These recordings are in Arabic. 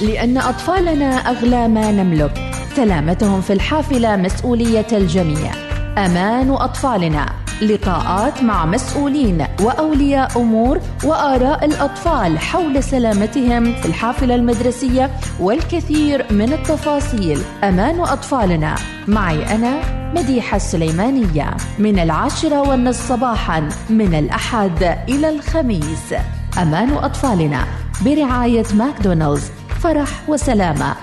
لأن أطفالنا أغلى ما نملك. سلامتهم في الحافلة مسؤولية الجميع. أمان أطفالنا. لقاءات مع مسؤولين وأولياء أمور وآراء الأطفال حول سلامتهم في الحافلة المدرسية والكثير من التفاصيل. أمان أطفالنا. معي أنا مديحة السليمانية. من العاشرة والنصف صباحا من الأحد إلى الخميس. أمان أطفالنا. برعاية ماكدونالدز. فرح وسلامة.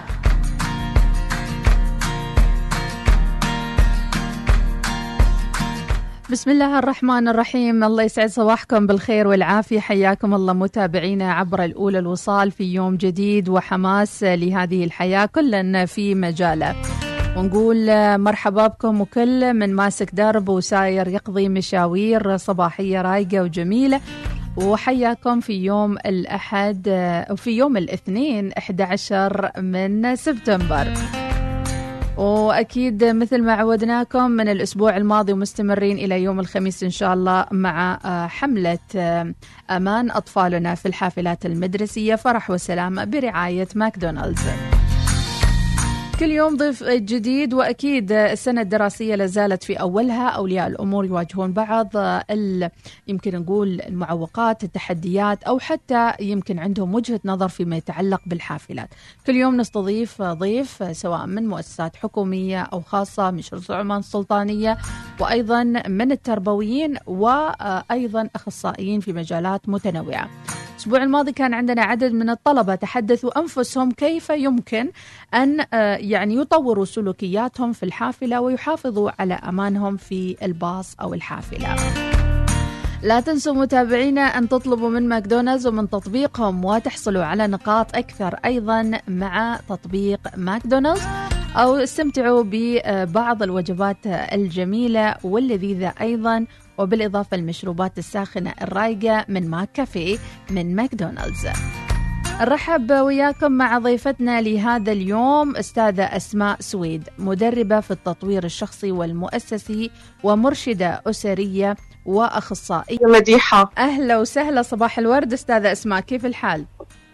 بسم الله الرحمن الرحيم. الله يسعد صباحكم بالخير والعافية. حياكم الله متابعينا عبر الأولى الوصال في يوم جديد وحماس لهذه الحياة كلا في مجاله. ونقول مرحبا بكم وكل من ماسك درب وساير يقضي مشاوير صباحية رايقة وجميلة. وحياكم في يوم الأحد وفي يوم الاثنين 11 من سبتمبر وأكيد مثل ما عودناكم من الأسبوع الماضي ومستمرين إلى يوم الخميس إن شاء الله مع آه، حملة آه، أمان أطفالنا في الحافلات المدرسية فرح وسلامه برعاية ماكدونالدز. كل يوم ضيف جديد وأكيد السنة الدراسية لازالت في أولها. أولياء الأمور يواجهون بعض يمكن نقول المعوقات التحديات أو حتى يمكن عندهم وجهة نظر فيما يتعلق بالحافلات. كل يوم نستضيف ضيف سواء من مؤسسات حكومية أو خاصة من شرطه العمان السلطانيه وأيضا من التربويين وأيضا أخصائيين في مجالات متنوعة. الأسبوع الماضي كان عندنا عدد من الطلبة تحدثوا أنفسهم كيف يمكن أن آه، يعني يطوروا سلوكياتهم في الحافلة ويحافظوا على أمانهم في الباص أو الحافلة. لا تنسوا متابعينا أن تطلبوا من ماكدونالدز ومن تطبيقهم وتحصلوا على نقاط أكثر أيضا مع تطبيق ماكدونالدز أو استمتعوا ببعض الوجبات الجميلة واللذيذة أيضا وبالإضافة للمشروبات الساخنة الرايقة من ماك كافيه من ماكدونالدز. نرحب وياكم مع ضيفتنا لهذا اليوم أستاذة أسماء سويد مدربة في التطوير الشخصي والمؤسسي ومرشدة أسرية وأخصائية. مديحة. أهلا وسهلا صباح الورد أستاذة أسماء كيف الحال؟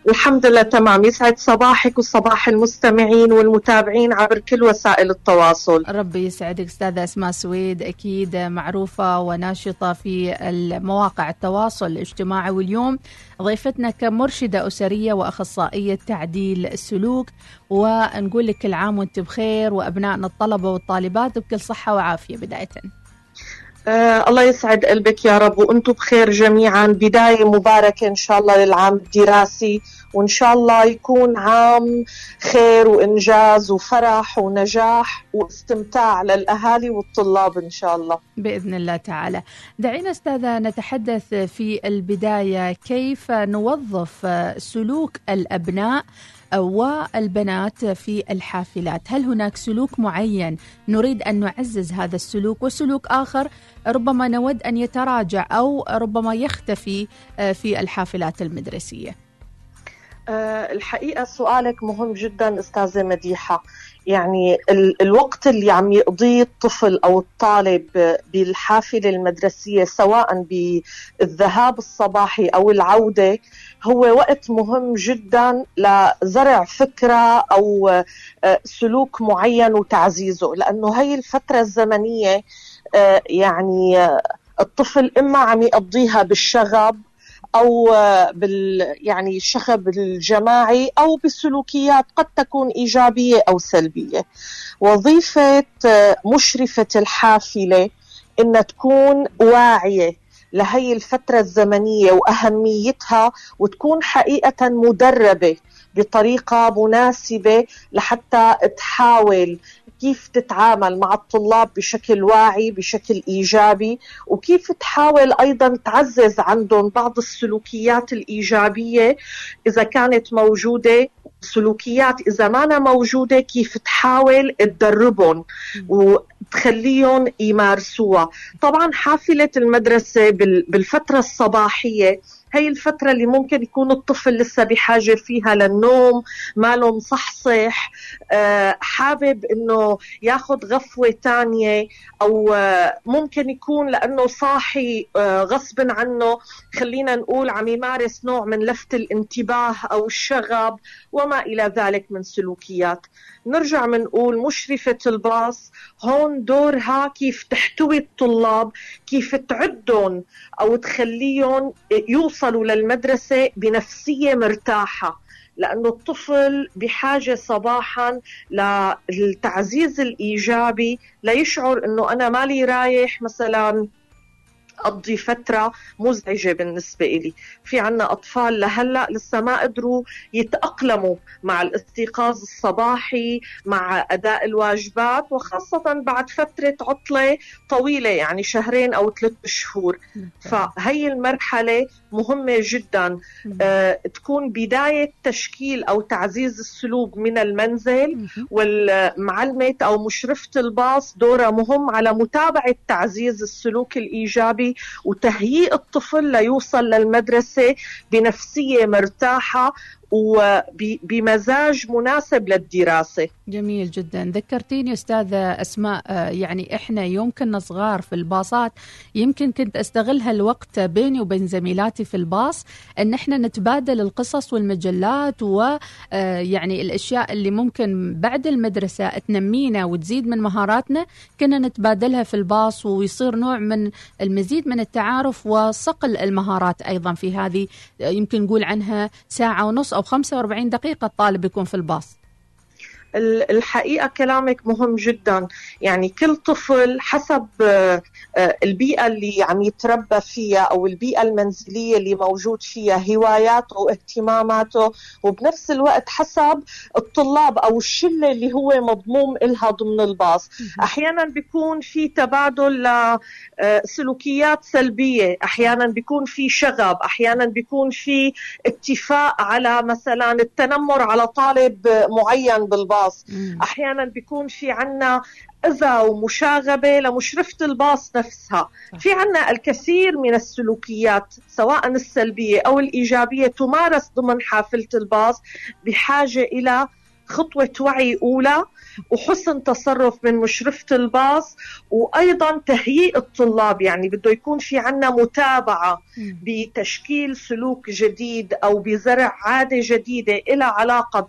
الحمد لله تمام. يسعد صباحك وصباح المستمعين والمتابعين عبر كل وسائل التواصل. ربي يسعدك أستاذة أسماء سويد. أكيد معروفة وناشطة في المواقع التواصل الاجتماعي. واليوم ضيفتنا كمرشدة أسرية وأخصائية تعديل السلوك ونقول لك كل عام وانت بخير وأبنائنا الطلبة والطالبات بكل صحة وعافية بداية. آه الله يسعد قلبك يا رب وأنتم بخير جميعا بداية مباركة إن شاء الله للعام الدراسي وإن شاء الله يكون عام خير وإنجاز وفرح ونجاح واستمتاع للأهالي والطلاب إن شاء الله بإذن الله تعالى. دعينا أستاذة نتحدث في البداية كيف نوظف سلوك الأبناء والبنات في الحافلات. هل هناك سلوك معين نريد أن نعزز هذا السلوك وسلوك آخر ربما نود أن يتراجع أو ربما يختفي آه، في الحافلات المدرسية؟ آه، الحقيقة سؤالك مهم جدا أستاذة مديحة. يعني الوقت اللي عم يقضيه الطفل أو الطالب بالحافلة المدرسية سواء بالذهاب الصباحي أو العودة هو وقت مهم جدا لزرع فكرة أو آه، سلوك معين وتعزيزه. لأنه هي الفترة الزمنية آه، يعني الطفل إما عم يقضيها بالشغب أو بال يعني الشغب الجماعي أو بالسلوكيات قد تكون إيجابية أو سلبية. وظيفة مشرفة الحافلة انها تكون واعية لهي الفترة الزمنية وأهميتها وتكون حقيقة مدربة بطريقة مناسبة لحتى تحاول كيف تتعامل مع الطلاب بشكل واعي بشكل إيجابي وكيف تحاول أيضا تعزز عندهم بعض السلوكيات الإيجابية إذا كانت موجودة. سلوكيات إذا ما موجودة كيف تحاول تدربهم وتخليهم يمارسوها. طبعا حافلة المدرسة بالفترة الصباحية هي الفترة اللي ممكن يكون الطفل لسه بحاجة فيها للنوم ماله مصحصح آه، حابب إنه ياخذ غفوة تانية أو آه، ممكن يكون لأنه صاحي آه، غصب عنه خلينا نقول عم يمارس نوع من لفت الانتباه أو الشغب وما إلى ذلك من سلوكيات. نرجع منقول مشرفة الباص هون دورها كيف تحتوي الطلاب كيف تعدهم أو تخليهم يوصلوا للمدرسة بنفسية مرتاحة لأنه الطفل بحاجة صباحا للتعزيز الإيجابي ليشعر أنه أنا مالي رايح مثلا أقضي فترة مزعجة بالنسبة إلي. في عنا أطفال لهلأ لسه ما قدروا يتأقلموا مع الاستيقاظ الصباحي مع أداء الواجبات وخاصة بعد فترة عطلة طويلة يعني شهرين أو ثلاث شهور. فهي المرحلة مهمة جدا. آه تكون بداية تشكيل أو تعزيز السلوك من المنزل والمعلمة أو مشرفة الباص دورها مهم على متابعة تعزيز السلوك الإيجابي وتهيئ الطفل ليوصل للمدرسة بنفسية مرتاحة وبمزاج مناسب للدراسة. جميل جدا. ذكرتيني أستاذة أسماء آه، يعني إحنا يوم كنا صغار في الباصات. يمكن كنت أستغل هالوقت بيني وبين زميلاتي في الباص أن إحنا نتبادل القصص والمجلات ويعني آه، الأشياء اللي ممكن بعد المدرسة تنمينا وتزيد من مهاراتنا. كنا نتبادلها في الباص ويصير نوع من المزيد من التعارف وصقل المهارات أيضا في هذه يمكن نقول عنها ساعة ونص أو 45 دقيقة الطالب يكون في الباص. الحقيقة كلامك مهم جدا. يعني كل طفل حسب آه، آه، البيئة اللي عم يتربى فيها أو البيئة المنزلية اللي موجود فيها هواياته واهتماماته وبنفس الوقت حسب الطلاب أو الشلة اللي هو مضموم إلها ضمن الباص. أحيانا بيكون في تبادل لسلوكيات آه، سلبية أحيانا بيكون في شغب أحيانا بيكون في اتفاق على مثلا التنمر على طالب معين بالباص. الباص. أحيانا بيكون في عنا اذى ومشاغبة لمشرفة الباص نفسها. في عنا الكثير من السلوكيات سواء السلبية أو الإيجابية تمارس ضمن حافلة الباص بحاجة إلى خطوة وعي أولى وحسن تصرف من مشرفة الباص وأيضا تهيئ الطلاب يعني بده يكون في عنا متابعة بتشكيل سلوك جديد أو بزرع عادة جديدة إلى علاقة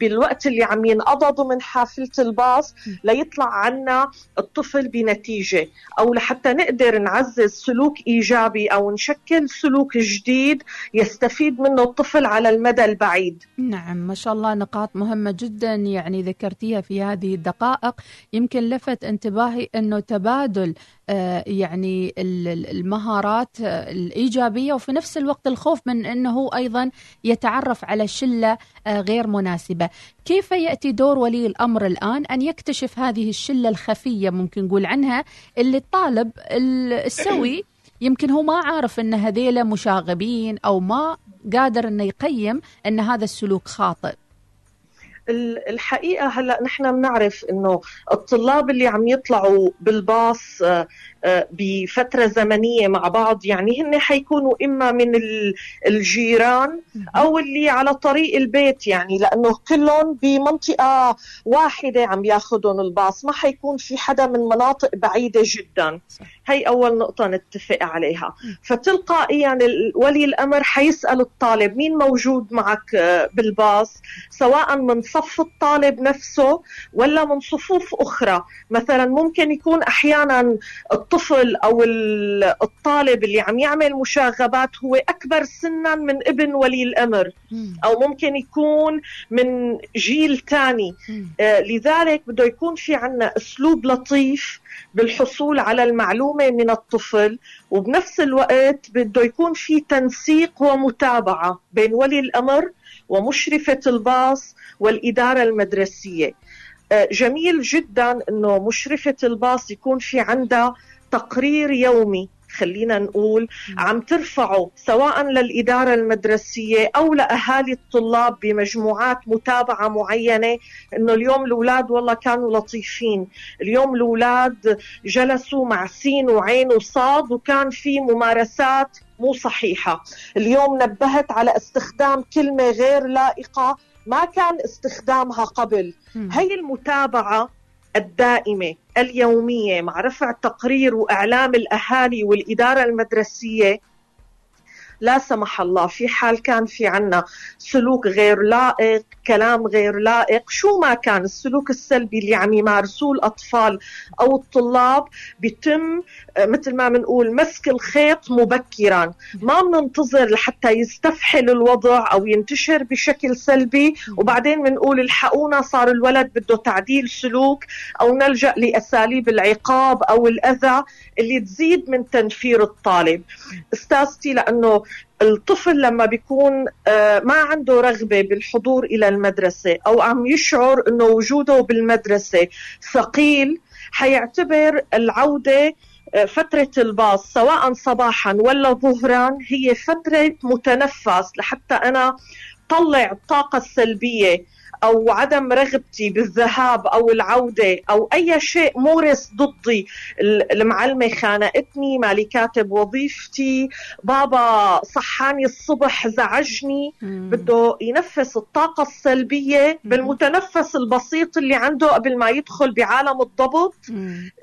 بالوقت اللي عم ينقضى ضمن حافلة الباص ليطلع عنا الطفل بنتيجة. أو لحتى نقدر نعزز سلوك إيجابي أو نشكل سلوك جديد يستفيد منه الطفل على المدى البعيد. نعم ما شاء الله نقاط مهمة جدا يعني ذكرتيها في هذه الدقائق. يمكن لفت انتباهي أنه تبادل آه، يعني المهارات آه، الإيجابية وفي نفس الوقت الخوف من أنه أيضا يتعرف على شلة آه، غير مناسبة. كيف يأتي دور ولي الأمر الآن أن يكتشف هذه الشلة الخفية ممكن نقول عنها اللي الطالب السوي يمكن هو ما عارف إن هذيلا مشاغبين أو ما قادر إنه يقيم إن هذا السلوك خاطئ؟ الحقيقة هلأ نحن بنعرف إنه الطلاب اللي عم يطلعوا بالباص بفترة زمنية مع بعض يعني هن حيكونوا إما من الجيران أو اللي على طريق البيت يعني لأنه كلهم بمنطقة واحدة عم ياخذهم الباص ما حيكون في حدا من مناطق بعيدة جدا. هي أول نقطة نتفق عليها. فتلقائيا ولي الأمر حيسأل الطالب مين موجود معك آه، بالباص؟ سواء من صف الطالب نفسه ولا من صفوف أخرى. مثلا ممكن يكون أحيانا الطفل أو الطالب اللي عم يعمل مشاغبات هو أكبر سنا من ابن ولي الأمر. أو ممكن يكون من جيل ثاني آه لذلك بده يكون في عنا أسلوب لطيف بالحصول على المعلومة من الطفل وبنفس الوقت بده يكون في تنسيق ومتابعة بين ولي الأمر ومشرفة الباص والإدارة المدرسية. آه، جميل جدا إنه مشرفة الباص يكون في عندها تقرير يومي خلينا نقول عم ترفعه سواء للإدارة المدرسية أو لأهالي الطلاب بمجموعات متابعة معينة إنه اليوم الأولاد والله كانوا لطيفين. اليوم الأولاد جلسوا مع سين وعين وصاد وكان في ممارسات مو صحيحة. اليوم نبهت على استخدام كلمة غير لائقة ما كان استخدامها قبل. هي المتابعة الدائمة اليومية مع رفع تقرير وإعلام الأهالي والإدارة المدرسية لا سمح الله في حال كان في عنا سلوك غير لائق كلام غير لائق شو ما كان السلوك السلبي اللي عم يمارسوه الأطفال أو الطلاب بيتم آه، مثل ما بنقول مسك الخيط مبكرا. ما بننتظر لحتى يستفحل الوضع أو ينتشر بشكل سلبي. وبعدين بنقول الحقونا صار الولد بده تعديل سلوك أو نلجأ لأساليب العقاب أو الأذى اللي تزيد من تنفير الطالب. أستاذتي لأنه الطفل لما بيكون آه، ما عنده رغبة بالحضور إلى المدرسة أو عم يشعر أنه وجوده بالمدرسة ثقيل حيعتبر العودة آه، فترة الباص سواء صباحا ولا ظهرا هي فترة متنفس لحتى أنا طلع الطاقة السلبية. أو عدم رغبتي بالذهاب أو العودة أو أي شيء مورس ضدي. المعلمة خانقتني مالي كاتب وظيفتي بابا صحاني الصبح زعجني. بده ينفس الطاقة السلبية بالمتنفس البسيط اللي عنده قبل ما يدخل بعالم الضبط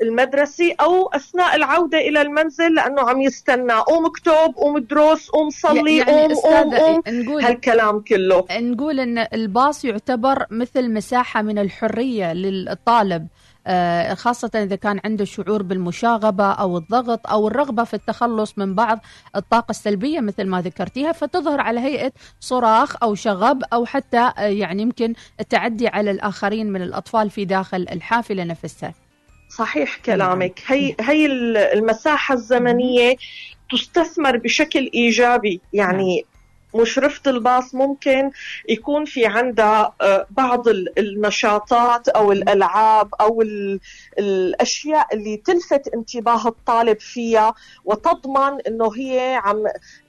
المدرسي أو أثناء العودة إلى المنزل لأنه عم يستنى. قوم اكتب قوم دروس قوم صلي يعني قوم قوم قوم. هالكلام كله. نقول إن الباص يعتبر تعتبر مثل مساحة من الحرية للطالب آه، خاصة إذا كان عنده شعور بالمشاغبة أو الضغط أو الرغبة في التخلص من بعض الطاقة السلبية مثل ما ذكرتيها فتظهر على هيئة صراخ أو شغب أو حتى آه، يعني يمكن التعدي على الآخرين من الأطفال في داخل الحافلة نفسها. صحيح كلامك. هي هي المساحة الزمنية تستثمر بشكل إيجابي يعني مشرفة الباص ممكن يكون في عندها آه، بعض النشاطات أو الألعاب أو الأشياء اللي تلفت انتباه الطالب فيها وتضمن أنه هي عم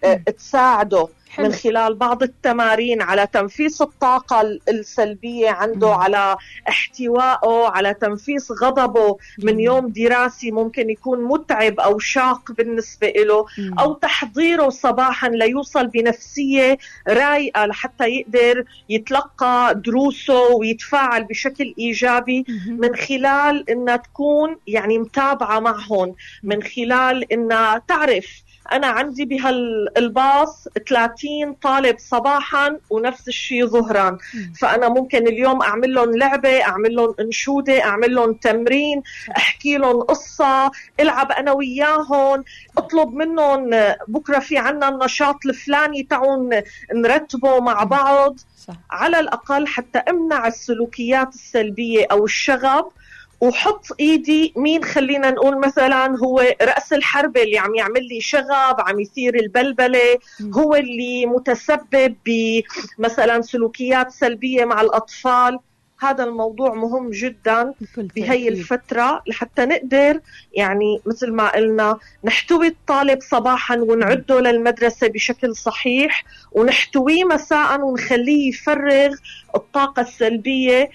آه، تساعده. حلو. من خلال بعض التمارين على تنفيس الطاقة السلبية عنده مم. على احتوائه على تنفيس غضبه من يوم دراسي ممكن يكون متعب أو شاق بالنسبة له مم. أو تحضيره صباحا ليوصل بنفسية رايقة لحتى يقدر يتلقى دروسه ويتفاعل بشكل إيجابي مم. من خلال إنها تكون يعني متابعة معهم من خلال إنها تعرف أنا عندي بهالباص 30 طالب صباحا ونفس الشيء ظهرا. فأنا ممكن اليوم أعمل لهم لعبة أعمل لهم أنشودة أعمل لهم تمرين أحكي لهم قصة ألعب أنا وياهم أطلب منهم بكرة في عنا النشاط الفلاني تعون نرتبه مع بعض. صح. على الأقل حتى أمنع السلوكيات السلبية أو الشغب. وحط إيدي مين خلينا نقول مثلا هو رأس الحربه اللي عم يعمل لي شغب عم يثير البلبلة هو اللي متسبب بمثلا سلوكيات سلبية مع الأطفال. هذا الموضوع مهم جدا بهي الفترة لحتى نقدر يعني مثل ما قلنا نحتوي الطالب صباحا ونعده للمدرسة بشكل صحيح ونحتويه مساء ونخليه يفرغ الطاقة السلبية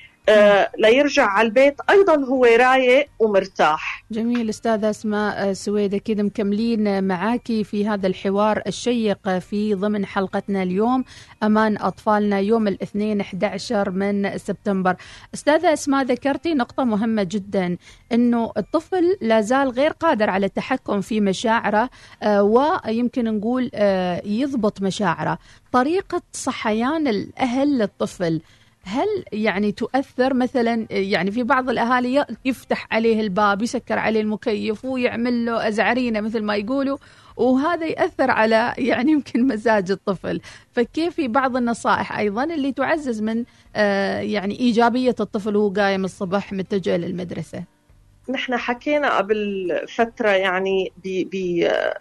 ليرجع على البيت أيضا هو رايق ومرتاح. جميل. أستاذة أسماء سويد أكيد مكملين معاكي في هذا الحوار الشيق في ضمن حلقتنا اليوم أمان أطفالنا يوم الاثنين 11 من سبتمبر. أستاذة أسماء ذكرتي نقطة مهمة جدا إنه الطفل لا زال غير قادر على التحكم في مشاعره آه، ويمكن نقول آه، يضبط مشاعره. طريقة صحيان الأهل للطفل هل يعني تؤثر مثلا يعني في بعض الأهالي يفتح عليه الباب يسكر عليه المكيف ويعمل له أزعرينة مثل ما يقولوا وهذا ياثر على يعني يمكن مزاج الطفل. فكيف في بعض النصائح أيضا اللي تعزز من آه، يعني إيجابية الطفل وهو قايم الصبح متجه للمدرسة؟ نحن حكينا قبل فترة يعني ب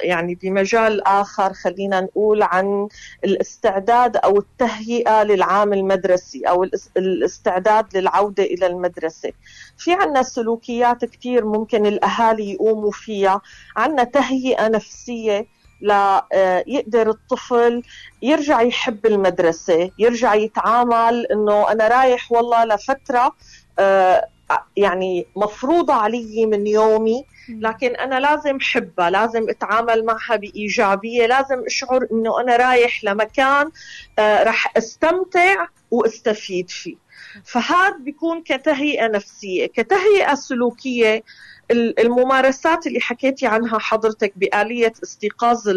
يعني بمجال آخر خلينا نقول عن الاستعداد أو التهيئة للعام المدرسي أو الاستعداد للعودة إلى المدرسة. في عنا سلوكيات كثير ممكن الأهالي يقوموا فيها. عنا تهيئة نفسية ليقدر الطفل يرجع يحب المدرسة يرجع يتعامل إنه أنا رايح والله لفترة آه، يعني مفروضة علي من يومي لكن أنا لازم حبها لازم أتعامل معها بإيجابية لازم أشعر إنه أنا رايح لمكان آه رح أستمتع وأستفيد فيه. فهذا بيكون كتهيئة نفسية كتهيئة سلوكية الممارسات اللي حكيتي عنها حضرتك بآلية استيقاظ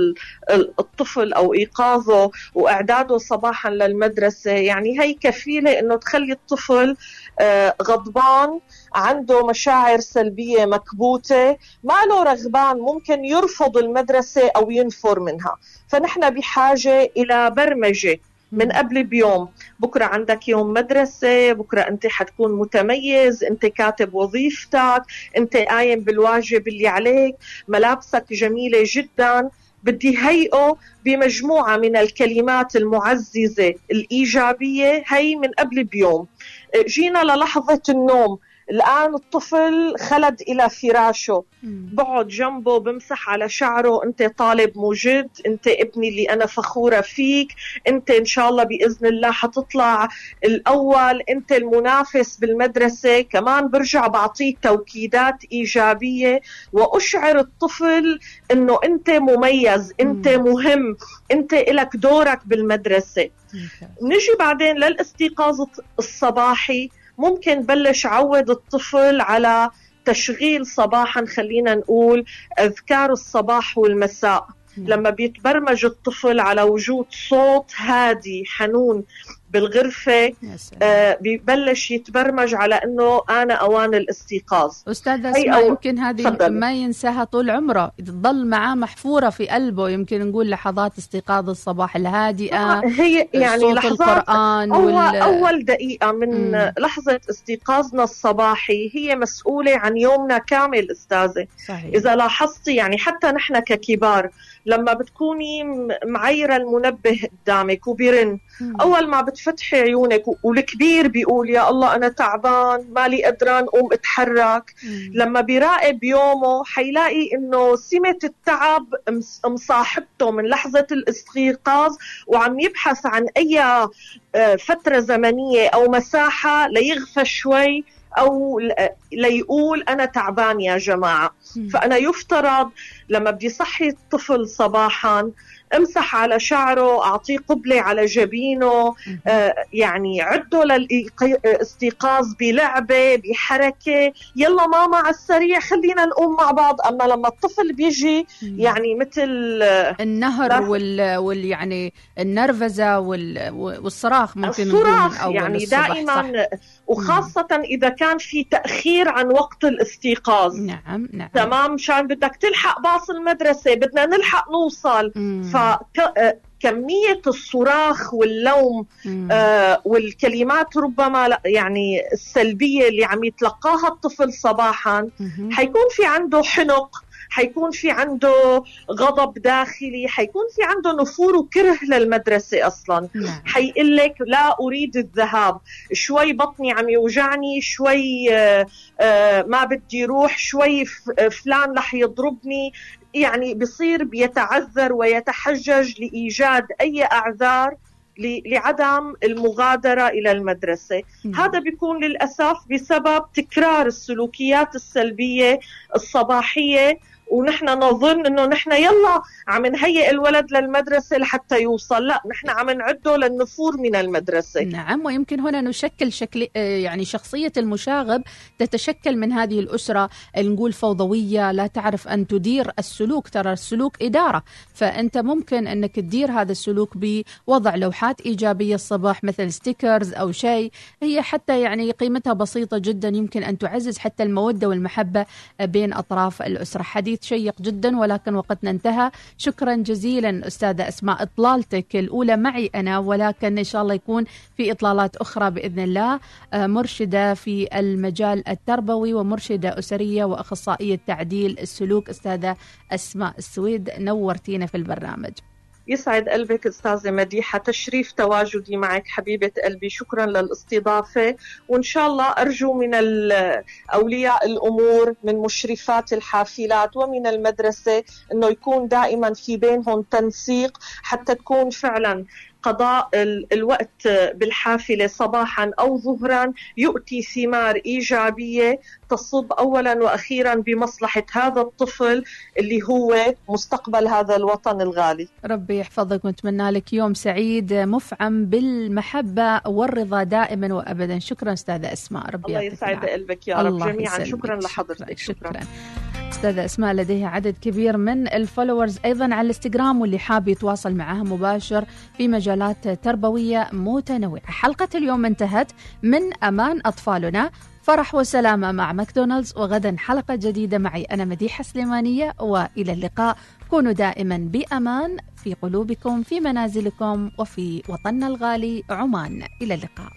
الطفل أو إيقاظه وإعداده صباحا للمدرسة يعني هي كفيلة أنه تخلي الطفل آه، غضبان عنده مشاعر سلبية مكبوتة ما له رغبان ممكن يرفض المدرسة أو ينفر منها. فنحن بحاجة إلى برمجة من قبل بيوم. بكرة عندك يوم مدرسة بكرة أنت حتكون متميز أنت كاتب وظيفتك أنت قايم بالواجب اللي عليك. ملابسك جميلة جدا. بدي هيئه بمجموعة من الكلمات المعززة الإيجابية هي من قبل بيوم. جينا للحظة النوم. الآن الطفل خلد إلى فراشه. بقعد جنبه بمسح على شعره أنت طالب موجد أنت ابني اللي أنا فخورة فيك أنت إن شاء الله بإذن الله حتطلع الأول أنت المنافس بالمدرسة كمان برجع بعطيه توكيدات إيجابية. وأشعر الطفل أنه أنت مميز أنت مهم أنت لك دورك بالمدرسة. نجي بعدين للإستيقاظ الصباحي. ممكن بلش عود الطفل على تشغيل صباحا خلينا نقول أذكار الصباح والمساء. لما بيتبرمج الطفل على وجود صوت هادي حنون بالغرفة آه ببلش يتبرمج على أنه أنا أوان الاستيقاظ. أستاذة أسماء يمكن هذه ما ينساها طول عمره. تظل معاه محفورة في قلبه يمكن نقول لحظات استيقاظ الصباح الهادئة آه هي يعني صوت لحظات القرآن أول, وال... أول دقيقة من مم. لحظة استيقاظنا الصباحي هي مسؤولة عن يومنا كامل أستاذة. صحيح. إذا لاحظتي يعني حتى نحن ككبار لما بتكوني معيرة المنبه قدامك وبيرن. أول ما بتفتحي عيونك والكبير بيقول يا الله أنا تعبان مالي قدران قوم أتحرك. لما بيراقب يومه حيلاقي إنه سمة التعب مصاحبته من لحظة الاستيقاظ وعم يبحث عن أي آه، فترة زمنية أو مساحة ليغفى شوي. أو ليقول أنا تعبان يا جماعة. فأنا يفترض لما بدي صحي الطفل صباحا امسح على شعره أعطيه قبلة على جبينه آه يعني عده للاستيقاظ بلعبة بحركة. يلا ماما على السريع خلينا نقوم مع بعض. أما لما الطفل بيجي يعني مثل النهر وال, وال يعني النرفزة وال... والصراخ ممكن الصراخ أول يعني دائما صح. وخاصة إذا كان في تأخير عن وقت الاستيقاظ. نعم نعم. تمام؟ مشان بدك تلحق باص المدرسة بدنا نلحق نوصل. فكمية الصراخ واللوم آه والكلمات ربما يعني السلبية اللي عم يتلقاها الطفل صباحا حيكون في عنده حنق حيكون في عنده غضب داخلي حيكون في عنده نفور وكره للمدرسة أصلا. نعم. حيقول لك لا أريد الذهاب شوي بطني عم يوجعني شوي آه، آه، ما بدي روح شوي فلان رح يضربني يعني بصير بيتعذر ويتحجج لإيجاد أي أعذار لعدم المغادرة إلى المدرسة م. هذا بيكون للأسف بسبب تكرار السلوكيات السلبية الصباحية ونحن نظن إنه نحن يلا عم نهيئ الولد للمدرسة لحتى يوصل. لا نحن عم نعده للنفور من المدرسة. نعم ويمكن هنا نشكل شكل آه، يعني شخصية المشاغب تتشكل من هذه الأسرة. نقول فوضوية لا تعرف أن تدير السلوك. ترى السلوك إدارة. فأنت ممكن أنك تدير هذا السلوك بوضع لوحات إيجابية الصباح مثل ستيكرز أو شيء. هي حتى يعني قيمتها بسيطة جدا. يمكن أن تعزز حتى المودة والمحبة بين أطراف الأسرة. حديث حديث شيق جدا ولكن وقتنا انتهى شكرا جزيلا أستاذة أسماء إطلالتك الأولى معي أنا ولكن إن شاء الله يكون في إطلالات أخرى بإذن الله. آه، مرشدة في المجال التربوي ومرشدة أسرية وأخصائية تعديل السلوك أستاذة أسماء السويد. نورتينا في البرنامج. يسعد قلبك أستاذة مديحة. تشريف تواجدي معك حبيبة قلبي. شكرا للاستضافة. وإن شاء الله أرجو من اولياء الأمور من مشرفات الحافلات ومن المدرسة إنه يكون دائما في بينهم تنسيق حتى تكون فعلا قضاء الوقت بالحافلة صباحا أو ظهرا. يؤتي ثمار إيجابية تصب اولا وأخيرا بمصلحة هذا الطفل اللي هو مستقبل هذا الوطن الغالي. ربي يحفظك. ونتمنى لك يوم سعيد مفعم بالمحبة والرضا دائما وابدا، شكرا أستاذة أسماء. ربي الله يسعد قلبك يا رب جميعا. شكرا لحضرتك. شكرا, شكرا. أستاذة أسماء لديها عدد كبير من ال followers أيضا على الإنستغرام واللي حاب يتواصل معها مباشر في مجالات تربوية متنوعة. حلقة اليوم انتهت من أمان أطفالنا. فرح وسلامة مع ماكدونالدز وغدا حلقة جديدة معي أنا مديحة سليمانية وإلى اللقاء. كونوا دائما بأمان في قلوبكم في منازلكم وفي وطننا الغالي. عمان إلى اللقاء.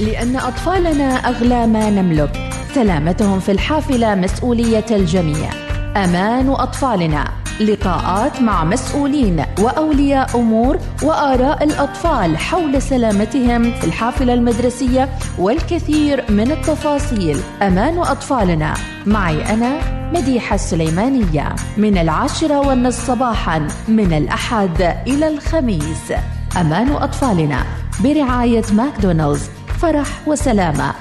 لأن أطفالنا أغلى ما نملك. سلامتهم في الحافلة مسؤولية الجميع. أمان أطفالنا. لقاءات مع مسؤولين وأولياء أمور وآراء الأطفال حول سلامتهم في الحافلة المدرسية والكثير من التفاصيل. أمان أطفالنا. معي أنا مديحة السليمانية. من العاشرة والنصف صباحا من الأحد إلى الخميس. أمان أطفالنا. برعاية ماكدونالدز. فرح وسلامة.